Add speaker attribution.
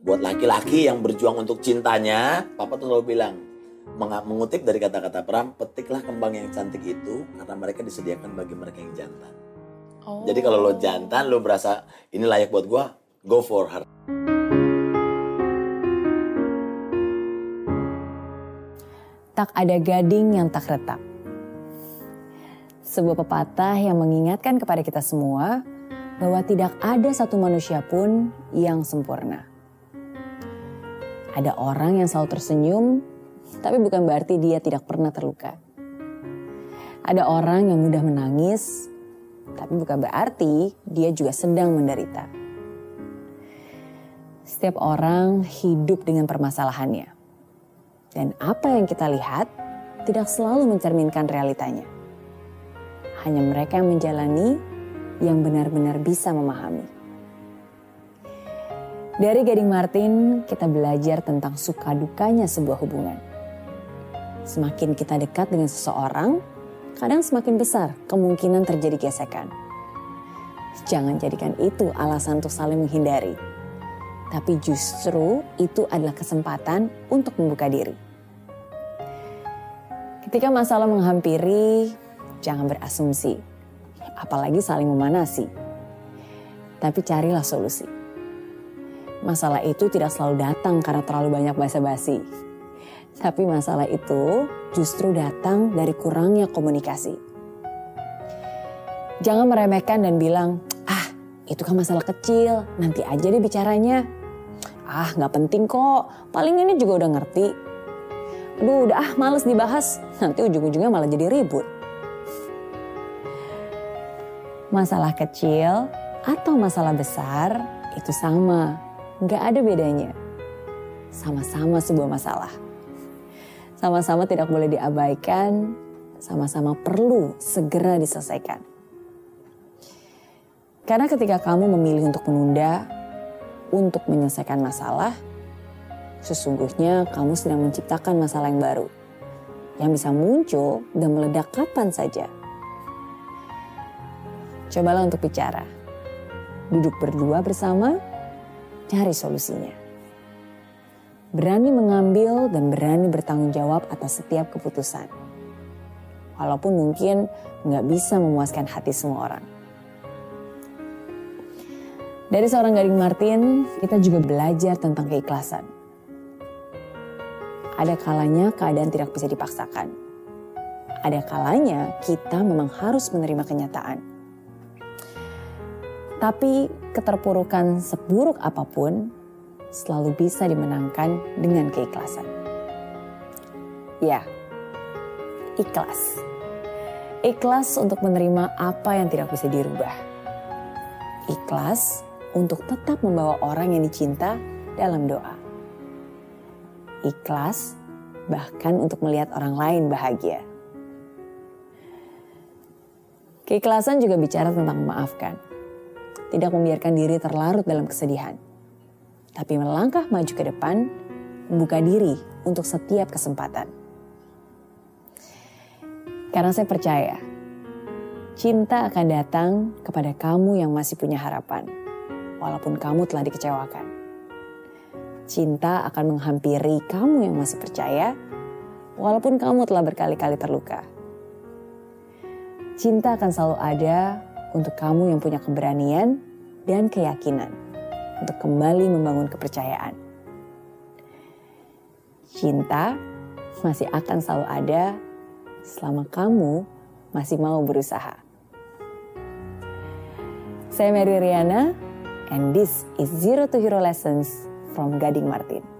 Speaker 1: Buat laki-laki yang berjuang untuk cintanya, papa tuh selalu bilang, meng- mengutip dari kata-kata Pram, petiklah kembang yang cantik itu karena mereka disediakan bagi mereka yang jantan.
Speaker 2: Oh.
Speaker 1: Jadi kalau lo jantan, lo berasa ini layak buat gua, go for her.
Speaker 2: Tak ada gading yang tak retak. Sebuah pepatah yang mengingatkan kepada kita semua bahwa tidak ada satu manusia pun yang sempurna. Ada orang yang selalu tersenyum, tapi bukan berarti dia tidak pernah terluka. Ada orang yang mudah menangis, tapi bukan berarti dia juga sedang menderita. Setiap orang hidup dengan permasalahannya. Dan apa yang kita lihat tidak selalu mencerminkan realitanya. Hanya mereka yang menjalani yang benar-benar bisa memahami. Dari Gading Martin, kita belajar tentang suka dukanya sebuah hubungan. Semakin kita dekat dengan seseorang, kadang semakin besar kemungkinan terjadi gesekan. Jangan jadikan itu alasan untuk saling menghindari. Tapi justru itu adalah kesempatan untuk membuka diri. Ketika masalah menghampiri, jangan berasumsi, apalagi saling memanasi. Tapi carilah solusi. Masalah itu tidak selalu datang karena terlalu banyak basa-basi. Tapi masalah itu justru datang dari kurangnya komunikasi. Jangan meremehkan dan bilang, ah itu kan masalah kecil, nanti aja deh bicaranya. Ah nggak penting kok, paling ini juga udah ngerti. Aduh udah ah males dibahas, nanti ujung-ujungnya malah jadi ribut. Masalah kecil atau masalah besar itu sama, nggak ada bedanya. Sama-sama sebuah masalah. Sama-sama tidak boleh diabaikan, sama-sama perlu segera diselesaikan. Karena ketika kamu memilih untuk menunda, untuk menyelesaikan masalah, sesungguhnya kamu sedang menciptakan masalah yang baru. Yang bisa muncul dan meledak kapan saja. Cobalah untuk bicara. Duduk berdua bersama, cari solusinya. Berani mengambil dan berani bertanggung jawab atas setiap keputusan. Walaupun mungkin nggak bisa memuaskan hati semua orang. Dari seorang Gading Martin, kita juga belajar tentang keikhlasan. Ada kalanya keadaan tidak bisa dipaksakan. Ada kalanya kita memang harus menerima kenyataan. Tapi keterpurukan seburuk apa pun selalu bisa dimenangkan dengan keikhlasan. Ya, ikhlas. Ikhlas untuk menerima apa yang tidak bisa dirubah. Ikhlas untuk tetap membawa orang yang dicinta dalam doa. Ikhlas bahkan untuk melihat orang lain bahagia. Keikhlasan juga bicara tentang memaafkan. Tidak membiarkan diri terlarut dalam kesedihan. Tapi melangkah maju ke depan, membuka diri untuk setiap kesempatan. Karena saya percaya, cinta akan datang kepada kamu yang masih punya harapan walaupun kamu telah dikecewakan. Cinta akan menghampiri kamu yang masih percaya, walaupun kamu telah berkali-kali terluka. Cinta akan selalu ada untuk kamu yang punya keberanian dan keyakinan untuk kembali membangun kepercayaan. Cinta masih akan selalu ada selama kamu masih mau berusaha. Saya Mary Riana, and this is Zero to Hero Lessons from Gading Martin.